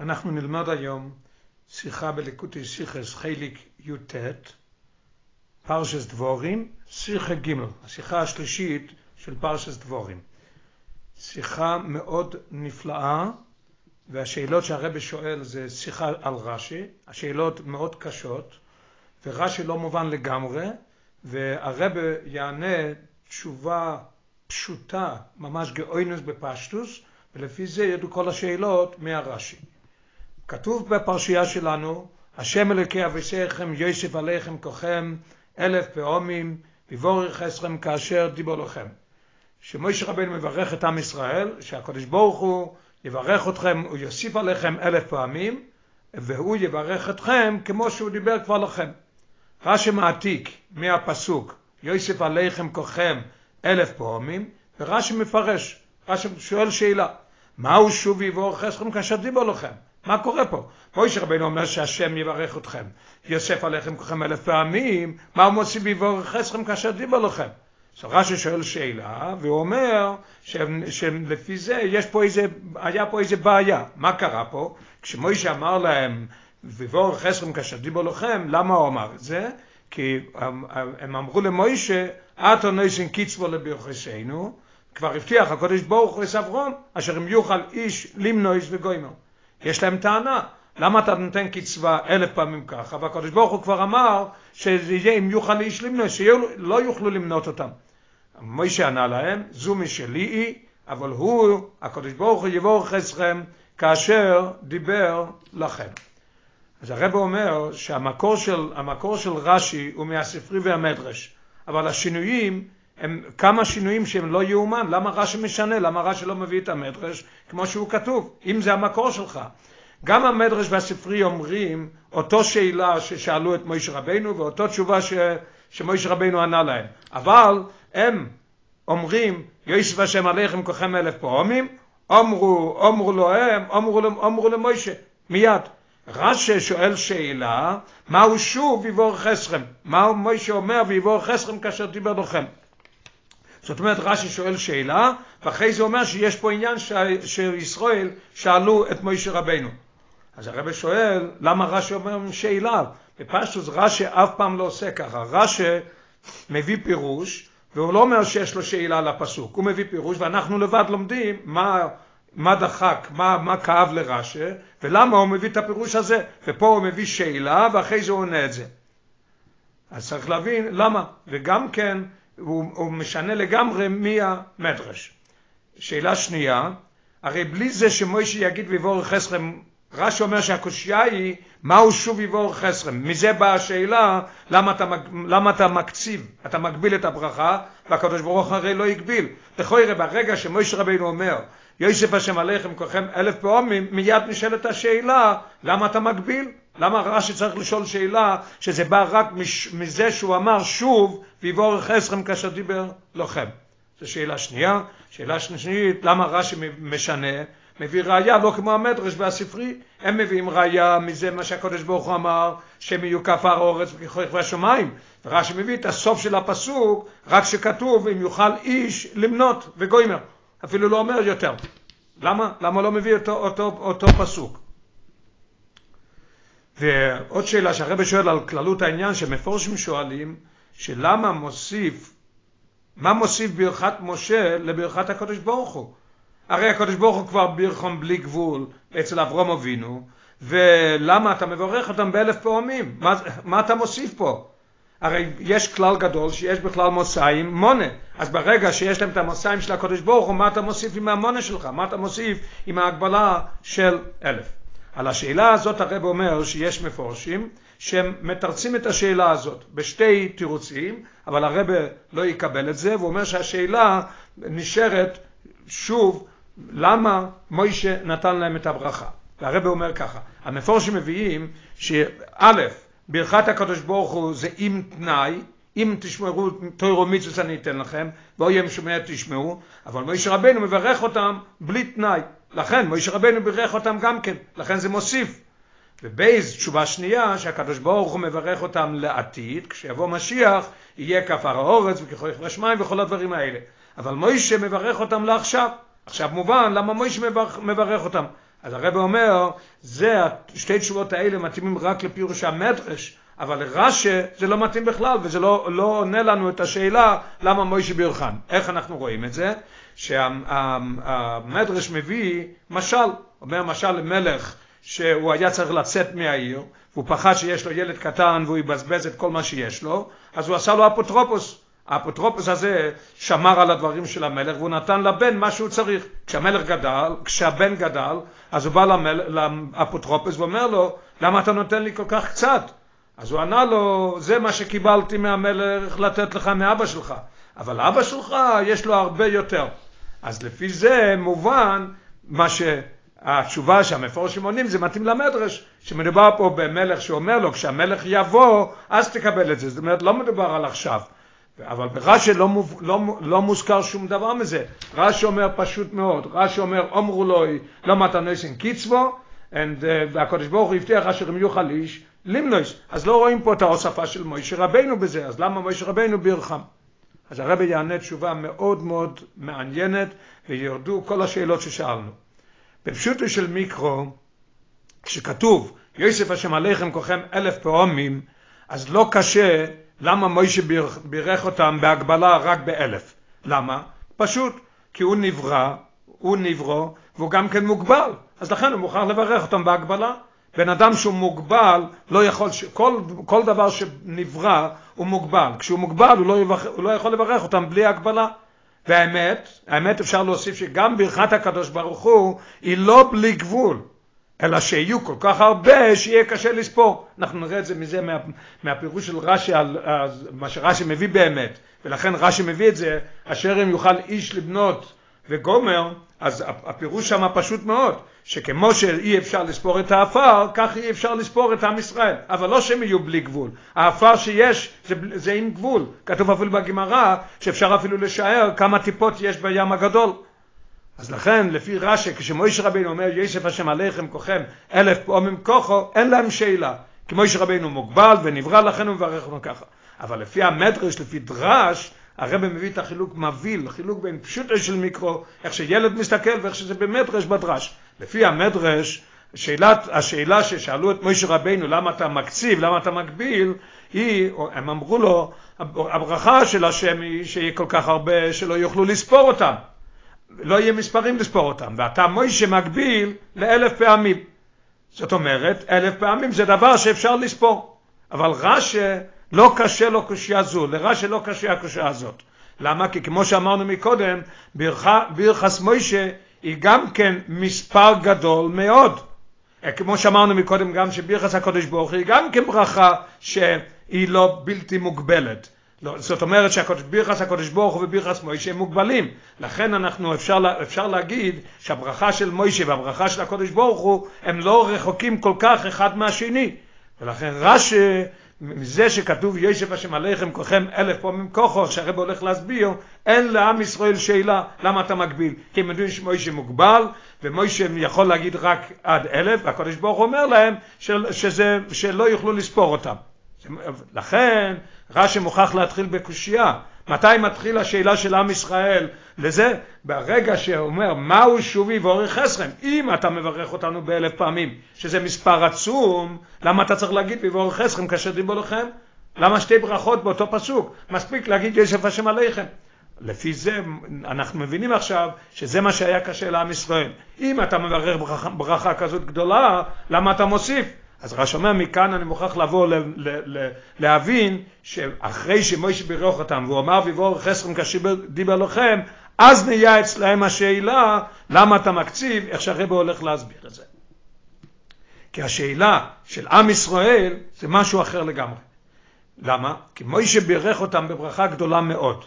אנחנו נלמד היום שיחה בליקוטי שיחס חיליק י"ט, פרשס דבורים, שיחה ג', השיחה השלישית של פרשס דבורים. שיחה מאוד נפלאה, והשאלות שהרבא שואל זה שיחה על רש"י, השאלות מאוד קשות, ורש"י לא מובן לגמרי, והרבא יענה תשובה פשוטה, ממש גאוינוס בפשטוס, ולפי זה ידעו כל השאלות מהרש"י. כתוב בפרשייה שלנו, השם אלוקי אביסיכם יוסף עליכם כוחם אלף פעמים ויבורך אסכם כאשר דיבור לכם. שמויש רבנו מברך את עם ישראל, שהקדוש ברוך הוא יברך אתכם, הוא יוסיף עליכם אלף פעמים, והוא יברך אתכם כמו שהוא דיבר כבר לכם. רש"י מעתיק מהפסוק יוסף עליכם כוחם אלף פעמים, ורש"י מפרש, רש"י שואל שאלה, מהו שוב יבורך אסכם כאשר דיבור לכם? מה קורה פה? מוישה רבינו אומר שהשם יברך אתכם, יוסף עליכם כולכם אלף פעמים, מה הוא מוסיף ויברך אתכם כאשר דיבר לכם? אז רש"י שואל שאלה, והוא אומר שלפי זה יש פה איזה, היה פה איזה בעיה. מה קרה פה? כשמוישה אמר להם, ויבורך אתכם כאשר דיבר לכם, למה הוא אמר את זה? כי הם אמרו למוישה, אתו נויסן קיצבו לברכסנו, כבר הבטיח הקדוש ברוך הוא אברום, אשר אם יוכל איש למנויס וגוימר. יש להם טענה, למה אתה נותן קצבה אלף פעמים ככה, והקדוש ברוך הוא כבר אמר שזה יהיה אם יוכל איש למנות, שלא יוכלו למנות אותם. מוישה ענה להם, זו משלי היא, אבל הוא, הקדוש ברוך הוא יבורך אתכם כאשר דיבר לכם. אז הרב אומר שהמקור של, של רש"י הוא מהספרי והמדרש, אבל השינויים הם כמה שינויים שהם לא יאומן, למה רש"י משנה, למה רש"י לא מביא את המדרש כמו שהוא כתוב, אם זה המקור שלך. גם המדרש והספרי אומרים אותו שאלה ששאלו את מוישה רבנו ואותו תשובה ש, שמוישה רבנו ענה להם, אבל הם אומרים יוסף השם עליכם כוחם אלף פעמים, אמרו, אמרו לו הם, אמרו, אמרו למוישה, מיד. רש"י שואל שאלה, מהו שוב ויבור חסכם? מה מוישה אומר ויבור חסכם כאשר דיבר לכם? זאת אומרת רש"י שואל שאלה ואחרי זה אומר שיש פה עניין ש... שישראל שאלו את מוישה רבנו. אז הרב שואל למה רש"י אומר שאלה? בפשטוס רש"י אף פעם לא עושה ככה, רש"י מביא פירוש והוא לא אומר שיש לו שאלה לפסוק, הוא מביא פירוש ואנחנו לבד לומדים מה, מה דחק, מה, מה כאב לרש"י ולמה הוא מביא את הפירוש הזה ופה הוא מביא שאלה ואחרי זה הוא עונה את זה. אז צריך להבין למה וגם כן הוא, הוא משנה לגמרי מי המדרש. שאלה שנייה, הרי בלי זה שמוישה יגיד ויבור חסכם, רש"י אומר שהקושייה היא מהו שוב יבור חסכם. מזה באה השאלה למה אתה, למה אתה מקציב, אתה מגביל את הברכה, והקדוש ברוך הרי לא הגביל. לכוי ברגע שמוישה רבינו אומר יוסף השם עליכם כולכם אלף פעמים, מיד נשאלת השאלה למה אתה מגביל? למה רש"י צריך לשאול שאלה שזה בא רק מש, מזה שהוא אמר שוב ויבורך אסכם כאשר דיבר לכם? זו שאלה שנייה. שאלה שלישית, למה רש"י משנה? מביא ראיה לא כמו המדרש והספרי, הם מביאים ראיה מזה מה שהקדוש ברוך הוא אמר, שהם יהיו כף האורץ וככוח והשמיים. ורש"י מביא את הסוף של הפסוק, רק שכתוב אם יוכל איש למנות וגוימר. אפילו לא אומר יותר. למה? למה לא מביא אותו, אותו, אותו פסוק? ועוד שאלה שהרבא שואל על כללות העניין שמפורשים שואלים שלמה מוסיף מה מוסיף ברכת משה לברכת הקדוש ברוך הוא? הרי הקדוש ברוך הוא כבר בירכם בלי גבול אצל אברום אבינו ולמה אתה מברך אותם באלף פעמים? מה, מה אתה מוסיף פה? הרי יש כלל גדול שיש בכלל מוסאים מונה. אז ברגע שיש להם את המוסאים של הקדוש ברוך הוא מה אתה מוסיף עם המונה שלך? מה אתה מוסיף עם ההגבלה של אלף על השאלה הזאת הרב אומר שיש מפורשים שהם מתרצים את השאלה הזאת בשתי תירוצים, אבל הרב לא יקבל את זה, והוא אומר שהשאלה נשארת שוב למה מוישה נתן להם את הברכה. והרב אומר ככה, המפורשים מביאים שא', ברכת הקדוש ברוך הוא זה עם תנאי, אם תשמרו תוירו מצווה אני אתן לכם, ואוי הם שומע תשמעו, אבל מוישה רבנו מברך אותם בלי תנאי. לכן מוישה רבנו בירך אותם גם כן, לכן זה מוסיף. ובייז תשובה שנייה שהקדוש ברוך הוא מברך אותם לעתיד, כשיבוא משיח יהיה כפר האורץ וככל השמיים וכל הדברים האלה. אבל מוישה מברך אותם לעכשיו. עכשיו מובן למה מוישה מברך, מברך אותם. אז הרב אומר, זה, שתי תשובות האלה מתאימים רק לפירוש המדרש, אבל לרש"א זה לא מתאים בכלל, וזה לא, לא עונה לנו את השאלה למה מוישה בירכן. איך אנחנו רואים את זה? שהמדרש מביא משל, אומר משל למלך שהוא היה צריך לצאת מהעיר, והוא פחד שיש לו ילד קטן והוא יבזבז את כל מה שיש לו, אז הוא עשה לו אפוטרופוס. האפוטרופוס הזה שמר על הדברים של המלך והוא נתן לבן מה שהוא צריך. כשהמלך גדל, כשהבן גדל, אז הוא בא למל, לאפוטרופוס ואומר לו, למה אתה נותן לי כל כך קצת? אז הוא ענה לו, זה מה שקיבלתי מהמלך לתת לך מאבא שלך, אבל אבא שלך יש לו הרבה יותר. אז לפי זה מובן מה שהתשובה שהמפורשים עונים זה מתאים למדרש, שמדובר פה במלך שאומר לו, כשהמלך יבוא, אז תקבל את זה. זאת אומרת, לא מדובר על עכשיו. אבל ברש"י לא, לא, לא מוזכר שום דבר מזה. רש"י אומר פשוט מאוד, רש"י אומר, אמרו לו, לא מתנויסן קיצבו, והקדוש ברוך הוא הבטיח אשר הם יוכל איש, לימנויס. אז לא רואים פה את ההוספה של מוישה רבנו בזה, אז למה מוישה רבנו בירכם? אז הרבי יענה תשובה מאוד מאוד מעניינת, וירדו כל השאלות ששאלנו. בפשוטו של מיקרו, כשכתוב, יוסף השם עליכם כוכם אלף פעמים, אז לא קשה למה מוישה בירך אותם בהגבלה רק באלף. למה? פשוט, כי הוא נברא, הוא נברו, והוא גם כן מוגבל, אז לכן הוא מוכרח לברך אותם בהגבלה. בן אדם שהוא מוגבל, לא יכול, כל, כל דבר שנברא הוא מוגבל. כשהוא מוגבל הוא לא, יבח, הוא לא יכול לברך אותם בלי הגבלה. והאמת, האמת אפשר להוסיף שגם ברכת הקדוש ברוך הוא היא לא בלי גבול, אלא שיהיו כל כך הרבה שיהיה קשה לספור. אנחנו נראה את זה מזה מה, מהפירוש של רש"י על, מה שרש"י מביא באמת, ולכן רש"י מביא את זה, אשר אם יוכל איש לבנות וגומר, אז הפירוש שם פשוט מאוד, שכמו שאי אפשר לספור את האפר, כך אי אפשר לספור את עם ישראל. אבל לא שהם יהיו בלי גבול. האפר שיש זה, זה עם גבול. כתוב אפילו בגמרא שאפשר אפילו לשער כמה טיפות יש בים הגדול. אז לכן, לפי רש"י, כשמויש רבינו אומר, יסף השם עליכם כוכם אלף פעמים כוחו, אין להם שאלה. כי מויש רבינו מוגבל ונברא לכן הוא מברך אותנו ככה. אבל לפי המדרש, לפי דרש, הרב מביא את החילוק מביא, חילוק בין פשוטו של מיקרו, איך שילד מסתכל ואיך שזה במדרש בדרש. לפי המדרש, שאלת, השאלה ששאלו את מוישה רבינו, למה אתה מקציב, למה אתה מגביל, היא, הם אמרו לו, הברכה של השם היא שיהיה כל כך הרבה שלא יוכלו לספור אותם. לא יהיה מספרים לספור אותם, ואתה מוישה מגביל לאלף פעמים. זאת אומרת, אלף פעמים זה דבר שאפשר לספור. אבל רש"י לא קשה לו קושייה זו, לרש"י לא קשה הקושייה הזאת. למה? כי כמו שאמרנו מקודם, ברכס מוישה היא גם כן מספר גדול מאוד. כמו שאמרנו מקודם גם שברכס הקודש ברוך היא גם כן ברכה שהיא לא בלתי מוגבלת. לא, זאת אומרת שברכס הקודש ברוך הוא וברכס מוישה הם מוגבלים. לכן אנחנו אפשר, אפשר להגיד שהברכה של מוישה והברכה של הקודש ברוך הוא הם לא רחוקים כל כך אחד מהשני. ולכן רש"י מזה שכתוב ישב השם עליכם כוכם אלף פעמים כוחו, שהרב הולך להסביר, אין לעם ישראל שאלה למה אתה מגביל. כי הם יודעים שמוישה מוגבל, ומוישה יכול להגיד רק עד אלף, והקדוש ברוך הוא אומר להם שזה, שלא יוכלו לספור אותם. לכן רש"י מוכרח להתחיל בקושייה. מתי מתחיל השאלה של עם ישראל לזה? ברגע שאומר מהו שובי ואורך חסכם. אם אתה מברך אותנו באלף פעמים, שזה מספר עצום, למה אתה צריך להגיד ואורך חסכם כאשר דיבו לכם? למה שתי ברכות באותו פסוק? מספיק להגיד ישף השם עליכם. לפי זה אנחנו מבינים עכשיו שזה מה שהיה קשה לעם ישראל. אם אתה מברך ברכה, ברכה כזאת גדולה, למה אתה מוסיף? אז רש"י אומר מכאן אני מוכרח לבוא ל, ל, ל, להבין שאחרי שמוישה בירך אותם והוא אמר ויבור חסכם כאשר דיבר לכם אז נהיה אצלהם השאלה למה אתה מקציב איך שהרבא הולך להסביר את זה. כי השאלה של עם ישראל זה משהו אחר לגמרי. למה? כי מוישה בירך אותם בברכה גדולה מאוד.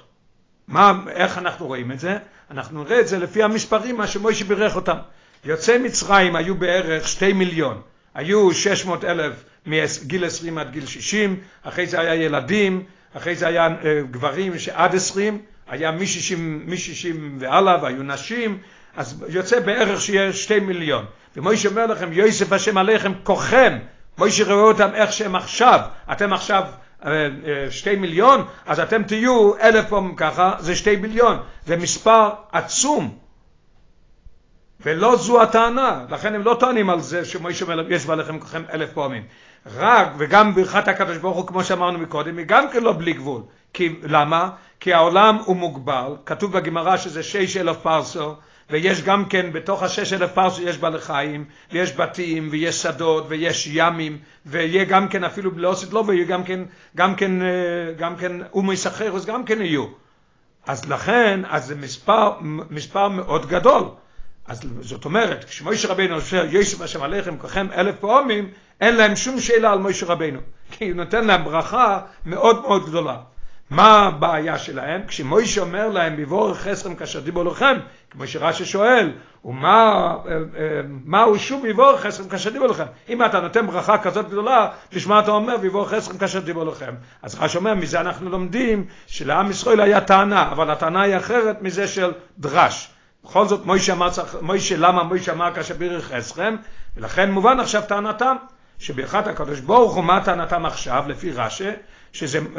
מה, איך אנחנו רואים את זה? אנחנו נראה את זה לפי המספרים מה שמוישה בירך אותם. יוצאי מצרים היו בערך שתי מיליון. היו 600 אלף מגיל 20 עד גיל 60, אחרי זה היה ילדים, אחרי זה היה גברים שעד 20, היה מ-60, מ-60 והלאה והיו נשים, אז יוצא בערך שיהיה 2 מיליון. ומוישה אומר לכם, יוסף השם עליכם כוחם, מוישה רואה אותם איך שהם עכשיו, אתם עכשיו שתי מיליון, אז אתם תהיו אלף פעם ככה, זה שתי ביליון, זה מספר עצום. ולא זו הטענה, לכן הם לא טוענים על זה שמוישה יש בעליכם כולכם אלף פעמים. רק, וגם ברכת הקדוש ברוך הוא, כמו שאמרנו מקודם, היא גם כן לא בלי גבול. כי, למה? כי העולם הוא מוגבל, כתוב בגמרא שזה שש אלף פרסו, ויש גם כן, בתוך השש אלף פרסו יש בעלי חיים, ויש בתים, ויש שדות, ויש ימים, ויהיה גם כן אפילו עשית לא, ויהיה גם כן, גם כן, גם כן אומי סחרוס גם כן יהיו. אז לכן, אז זה מספר, מספר מאוד גדול. אז זאת אומרת, כשמוישה רבינו אומר, יוסף השם עליכם כולכם אלף פעמים, אין להם שום שאלה על מוישה רבינו, כי הוא נותן להם ברכה מאוד מאוד גדולה. מה הבעיה שלהם? כשמוישה אומר להם, בבורך חסרם כאשר דיבו לכם, כמו שרש"י שואל, ומה מה הוא שוב בבורך חסרם כאשר דיבו לכם? אם אתה נותן ברכה כזאת גדולה, בשביל אתה אומר, בבורך חסרם כאשר דיבו לכם? אז רש"י אומר, מזה אנחנו לומדים שלעם ישראל היה טענה, אבל הטענה היא אחרת מזה של דרש. בכל זאת מוישה מוישה למה מוישה אמר כאשר בירך חסכם, ולכן מובן עכשיו טענתם, שברכת הקדוש ברוך הוא מה טענתם עכשיו לפי רש"י,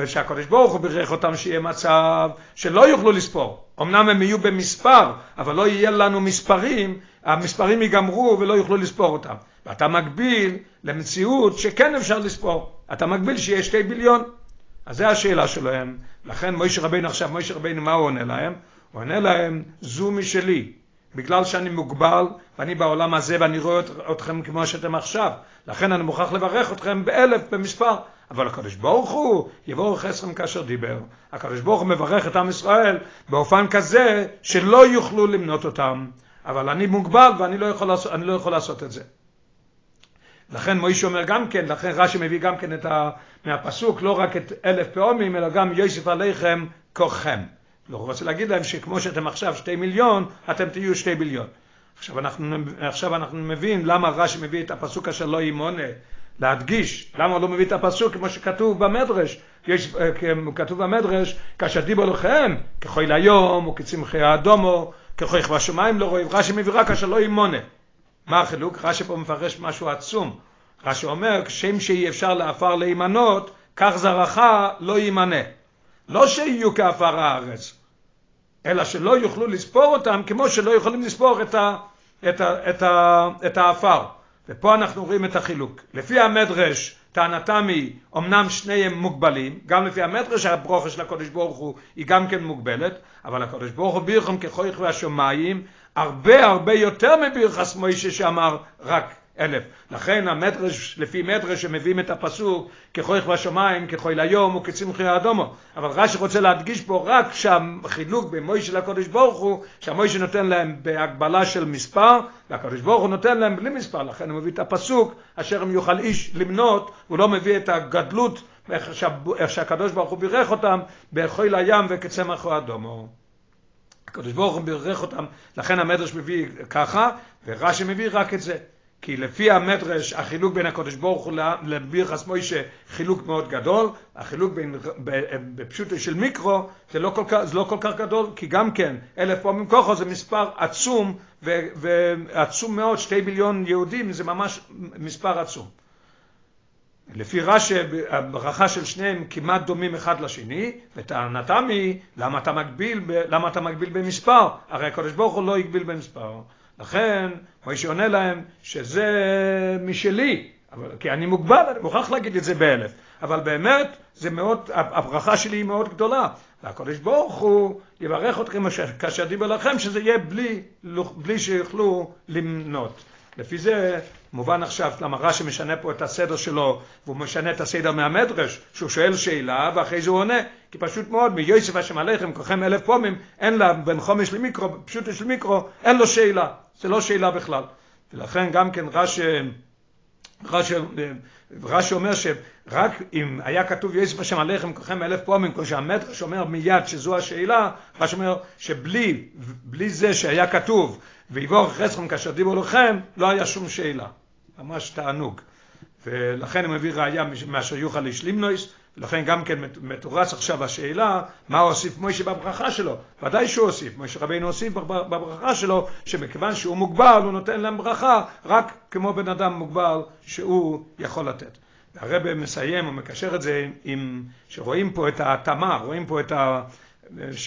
שהקדוש ברוך הוא בירך אותם שיהיה מצב שלא יוכלו לספור. אמנם הם יהיו במספר, אבל לא יהיה לנו מספרים, המספרים ייגמרו ולא יוכלו לספור אותם. ואתה מגביל למציאות שכן אפשר לספור. אתה מגביל שיהיה שתי ביליון. אז זו השאלה שלהם. לכן מוישה רבינו עכשיו, מוישה רבינו מה הוא עונה להם? הוא עונה להם, זו משלי. בגלל שאני מוגבל, ואני בעולם הזה ואני רואה אתכם כמו שאתם עכשיו. לכן אני מוכרח לברך אתכם באלף במספר. אבל הקדוש ברוך הוא יבורך עשרם כאשר דיבר. הקדוש ברוך הוא מברך את עם ישראל באופן כזה שלא יוכלו למנות אותם. אבל אני מוגבל ואני לא יכול לעשות, לא יכול לעשות את זה. לכן מויש אומר גם כן, לכן רש"י מביא גם כן את ה, מהפסוק, לא רק את אלף פעמים, אלא גם יוסף עליכם כוחכם. לא רוצה להגיד להם שכמו שאתם עכשיו שתי מיליון, אתם תהיו שתי ביליון. עכשיו אנחנו, עכשיו אנחנו מבין למה רש"י מביא את הפסוק אשר לא ימונה, להדגיש, למה הוא לא מביא את הפסוק כמו שכתוב במדרש, יש, כתוב במדרש, כאשר דיבו לכם, כחוי ליום, או כצמחי האדומו, כחוי בשמיים לא רואים, רש"י מביא רק כאשר לא ימונה. מה החילוק? רש"י פה מפרש משהו עצום. רש"י אומר, כשם שאי אפשר לעפר להימנות, כך זרעך לא יימנה. לא שיהיו כעפר הארץ, אלא שלא יוכלו לספור אותם כמו שלא יכולים לספור את, ה, את, ה, את, ה, את העפר. ופה אנחנו רואים את החילוק. לפי המדרש, טענתם היא, אמנם שניהם מוגבלים, גם לפי המדרש הברוכה של הקדוש ברוך הוא היא גם כן מוגבלת, אבל הקדוש ברוך הוא בירכם כחויך והשמיים, הרבה הרבה יותר מבירכס מוישה שאמר רק אלף. לכן המדרש, לפי מדרש שמביאים את הפסוק כחויך בשמיים, כחוי ליום וכצמחי האדומו. אבל רש"י רוצה להדגיש פה רק שהחילוק בין מוישה לקדוש ברוך הוא, שהמוישה נותן להם בהגבלה של מספר, והקדוש ברוך הוא נותן להם בלי מספר. לכן הוא מביא את הפסוק, אשר אם יוכל איש למנות, הוא לא מביא את הגדלות, איך שהקדוש ברוך הוא בירך אותם, בחוי לים וכצמח האדומו. הקדוש ברוך הוא בירך אותם, לכן המדרש מביא ככה, ורש"י מביא רק את זה. כי לפי המדרש החילוק בין הקדוש ברוך הוא לבירחס מוישה חילוק מאוד גדול, החילוק בין, בפשוטו של מיקרו זה לא, כל כך, זה לא כל כך גדול, כי גם כן אלף פעמים כוחו זה מספר עצום, ו, ועצום מאוד, שתי ביליון יהודים זה ממש מספר עצום. לפי רש"י הברכה של שניהם כמעט דומים אחד לשני, וטענתם היא למה אתה מגביל, למה אתה מגביל במספר? הרי הקדוש ברוך הוא לא הגביל במספר. לכן, מוישה עונה להם שזה משלי, אבל, כי אני מוגבל, אני מוכרח להגיד את זה באלף. אבל באמת, זה מאוד, הברכה שלי היא מאוד גדולה. והקדוש ברוך הוא יברך אתכם כאשר דיבר לכם, שזה יהיה בלי, בלי שיוכלו למנות. לפי זה מובן עכשיו למה רש"י משנה פה את הסדר שלו והוא משנה את הסדר מהמדרש שהוא שואל שאלה ואחרי זה הוא עונה כי פשוט מאוד מיוסף השם עליכם כולכם אלף פעמים אין לה בין חומש למיקרו פשוט יש למיקרו אין לו שאלה זה לא שאלה בכלל ולכן גם כן רש"י רש"י רש"י אומר שרק אם היה כתוב יוסף השם עליכם כולכם אלף פעמים כמו שהמדרש אומר מיד שזו השאלה רש"י אומר שבלי בלי זה שהיה כתוב ויבור חסכם כאשר דיברו לכם, לא היה שום שאלה. ממש תענוג. ולכן הוא מביא ראייה מאשר יוכל איש לימנויס, ולכן גם כן מתורץ עכשיו השאלה, מה הוסיף מוישה בברכה שלו? ודאי שהוא הוסיף, מוישה רבינו הוסיף בברכה שלו, שמכיוון שהוא מוגבל, הוא נותן להם ברכה, רק כמו בן אדם מוגבל שהוא יכול לתת. והרבא מסיים, הוא מקשר את זה עם, שרואים פה את ההתאמה, רואים פה את ה...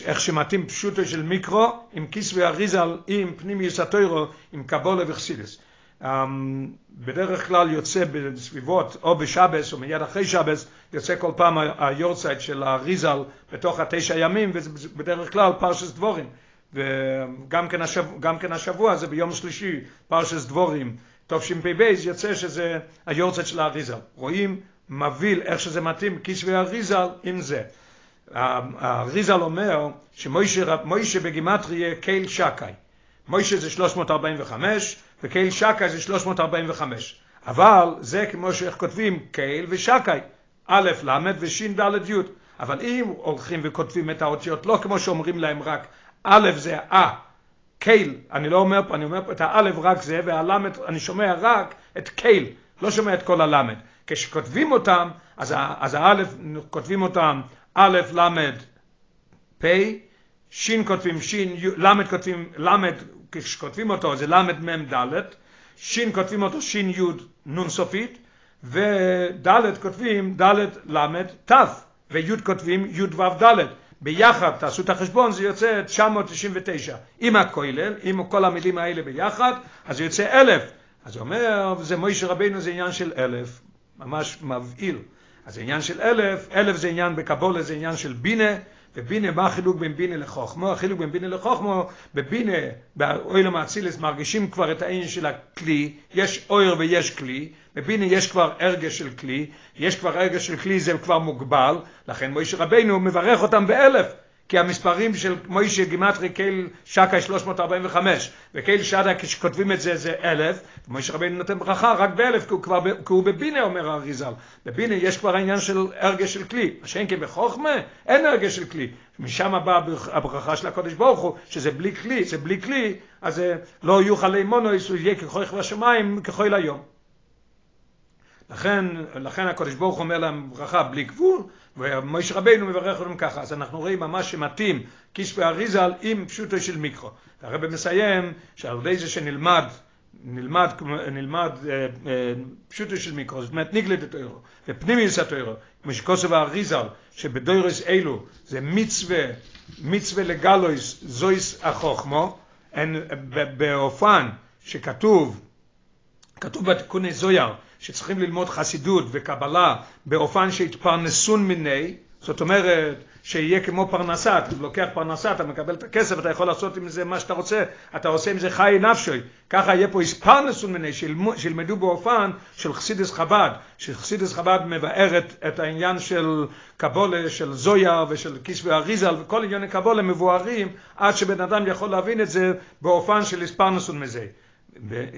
איך שמתאים פשוטו של מיקרו, עם כיסוי אריזל, עם פנימיוס התוירו, עם קבולה וחסידס. בדרך כלל יוצא בסביבות, או בשבס או מיד אחרי שבס, יוצא כל פעם היורצייט של האריזל בתוך התשע ימים, וזה בדרך כלל פרשס דבורים. וגם כן, השבוע, גם כן השבוע זה ביום שלישי, פרשס דבורים, תשפ"ב, יוצא שזה היורצייט של האריזל. רואים, מביא איך שזה מתאים, כיסוי אריזל עם זה. האריזל אומר שמוישה בגימטריה קייל שקאי. מוישה זה 345 וקייל שקאי זה 345. אבל זה כמו שאיך כותבים קייל ושקאי, א', ל' וש', ד', י'. אבל אם הולכים וכותבים את האותיות לא כמו שאומרים להם רק א' זה א, קייל, אני לא אומר פה, אני אומר פה את האלף רק זה, והלמד, אני שומע רק את קייל, לא שומע את כל הלמד. כשכותבים אותם, אז, אז האלף, כותבים אותם א', ל', פ', ש' כותבים ש', ל' כותבים, ל', כשכותבים אותו זה ל', מ', ד', ש' כותבים אותו ש', י', נ' סופית, וד' כותבים ד', ל', ת', וי' כותבים י', ו', ד'. ביחד, תעשו את החשבון, זה יוצא 999. עם הכולל, עם כל המילים האלה ביחד, אז זה יוצא אלף. אז הוא אומר, זה מוישה רבינו זה עניין של אלף, ממש מבהיל. אז זה עניין של אלף, אלף זה עניין בקבולה, זה עניין של בינה, ובינה, מה החילוק בין בינה לחוכמו? החילוק בין בינה לחוכמו, בבינה, באוילם האצילס מרגישים כבר את העניין של הכלי, יש אויר ויש כלי, בבינה יש כבר הרגש של כלי, יש כבר הרגש של כלי, זה כבר מוגבל, לכן מוישה רבינו מברך אותם באלף. כי המספרים של מוישה גימטרי קייל שקה 345 וקייל שדה כשכותבים את זה זה אלף ומוישה רבינו נותן ברכה רק באלף כי הוא כבר כי הוא בבינה אומר האריזל. בבינה יש כבר העניין של הרגש של כלי. מה שאין כבחוכמה אין הרגש של כלי. משם באה הברכה של הקודש ברוך הוא שזה בלי כלי זה בלי כלי אז זה לא יוכל לימונו יהיה ככוח בשמיים ככל היום לכן, לכן הקודש ברוך אומר להם ברכה בלי גבול, ומשה רבינו מברך אותם ככה. אז אנחנו רואים ממש שמתאים קיש ואריזל עם פשוטו של מיקרו. הרב מסיים שעל ידי זה שנלמד, נלמד, נלמד אה, אה, פשוטו של מיקרו, זאת אומרת נגלד את האירו, ופנימיוס התאירו, כמו שכוסף האריזל, שבדוירס אלו זה מצווה, מצווה לגלויס זויס החוכמו, באופן שכתוב, כתוב בתיקוני זויר, שצריכים ללמוד חסידות וקבלה באופן שהתפרנסון מיני, זאת אומרת שיהיה כמו פרנסה, אתה לוקח פרנסה, אתה מקבל את הכסף, אתה יכול לעשות עם זה מה שאתה רוצה, אתה עושה עם זה חי נפשוי, ככה יהיה פה הספרנסון מיני, שילמדו באופן של חסידס חב"ד, שחסידס חב"ד מבארת את העניין של קבולה, של זויה ושל כיס ואריזל, וכל ענייני קבולה מבוארים עד שבן אדם יכול להבין את זה באופן של הספרנסון מזה.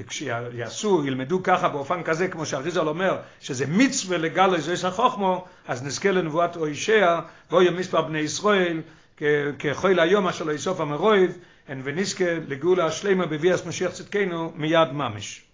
כשיעשו, ילמדו ככה באופן כזה, כמו שאריזל אומר, שזה מצווה לגל יש החוכמו, אז נזכה לנבואת אוישע, ואוי מספר בני ישראל, ככל היום אשר לא יסוף המרויב, ונזכה לגאולה השלמה בביאס משיח צדקנו מיד ממש.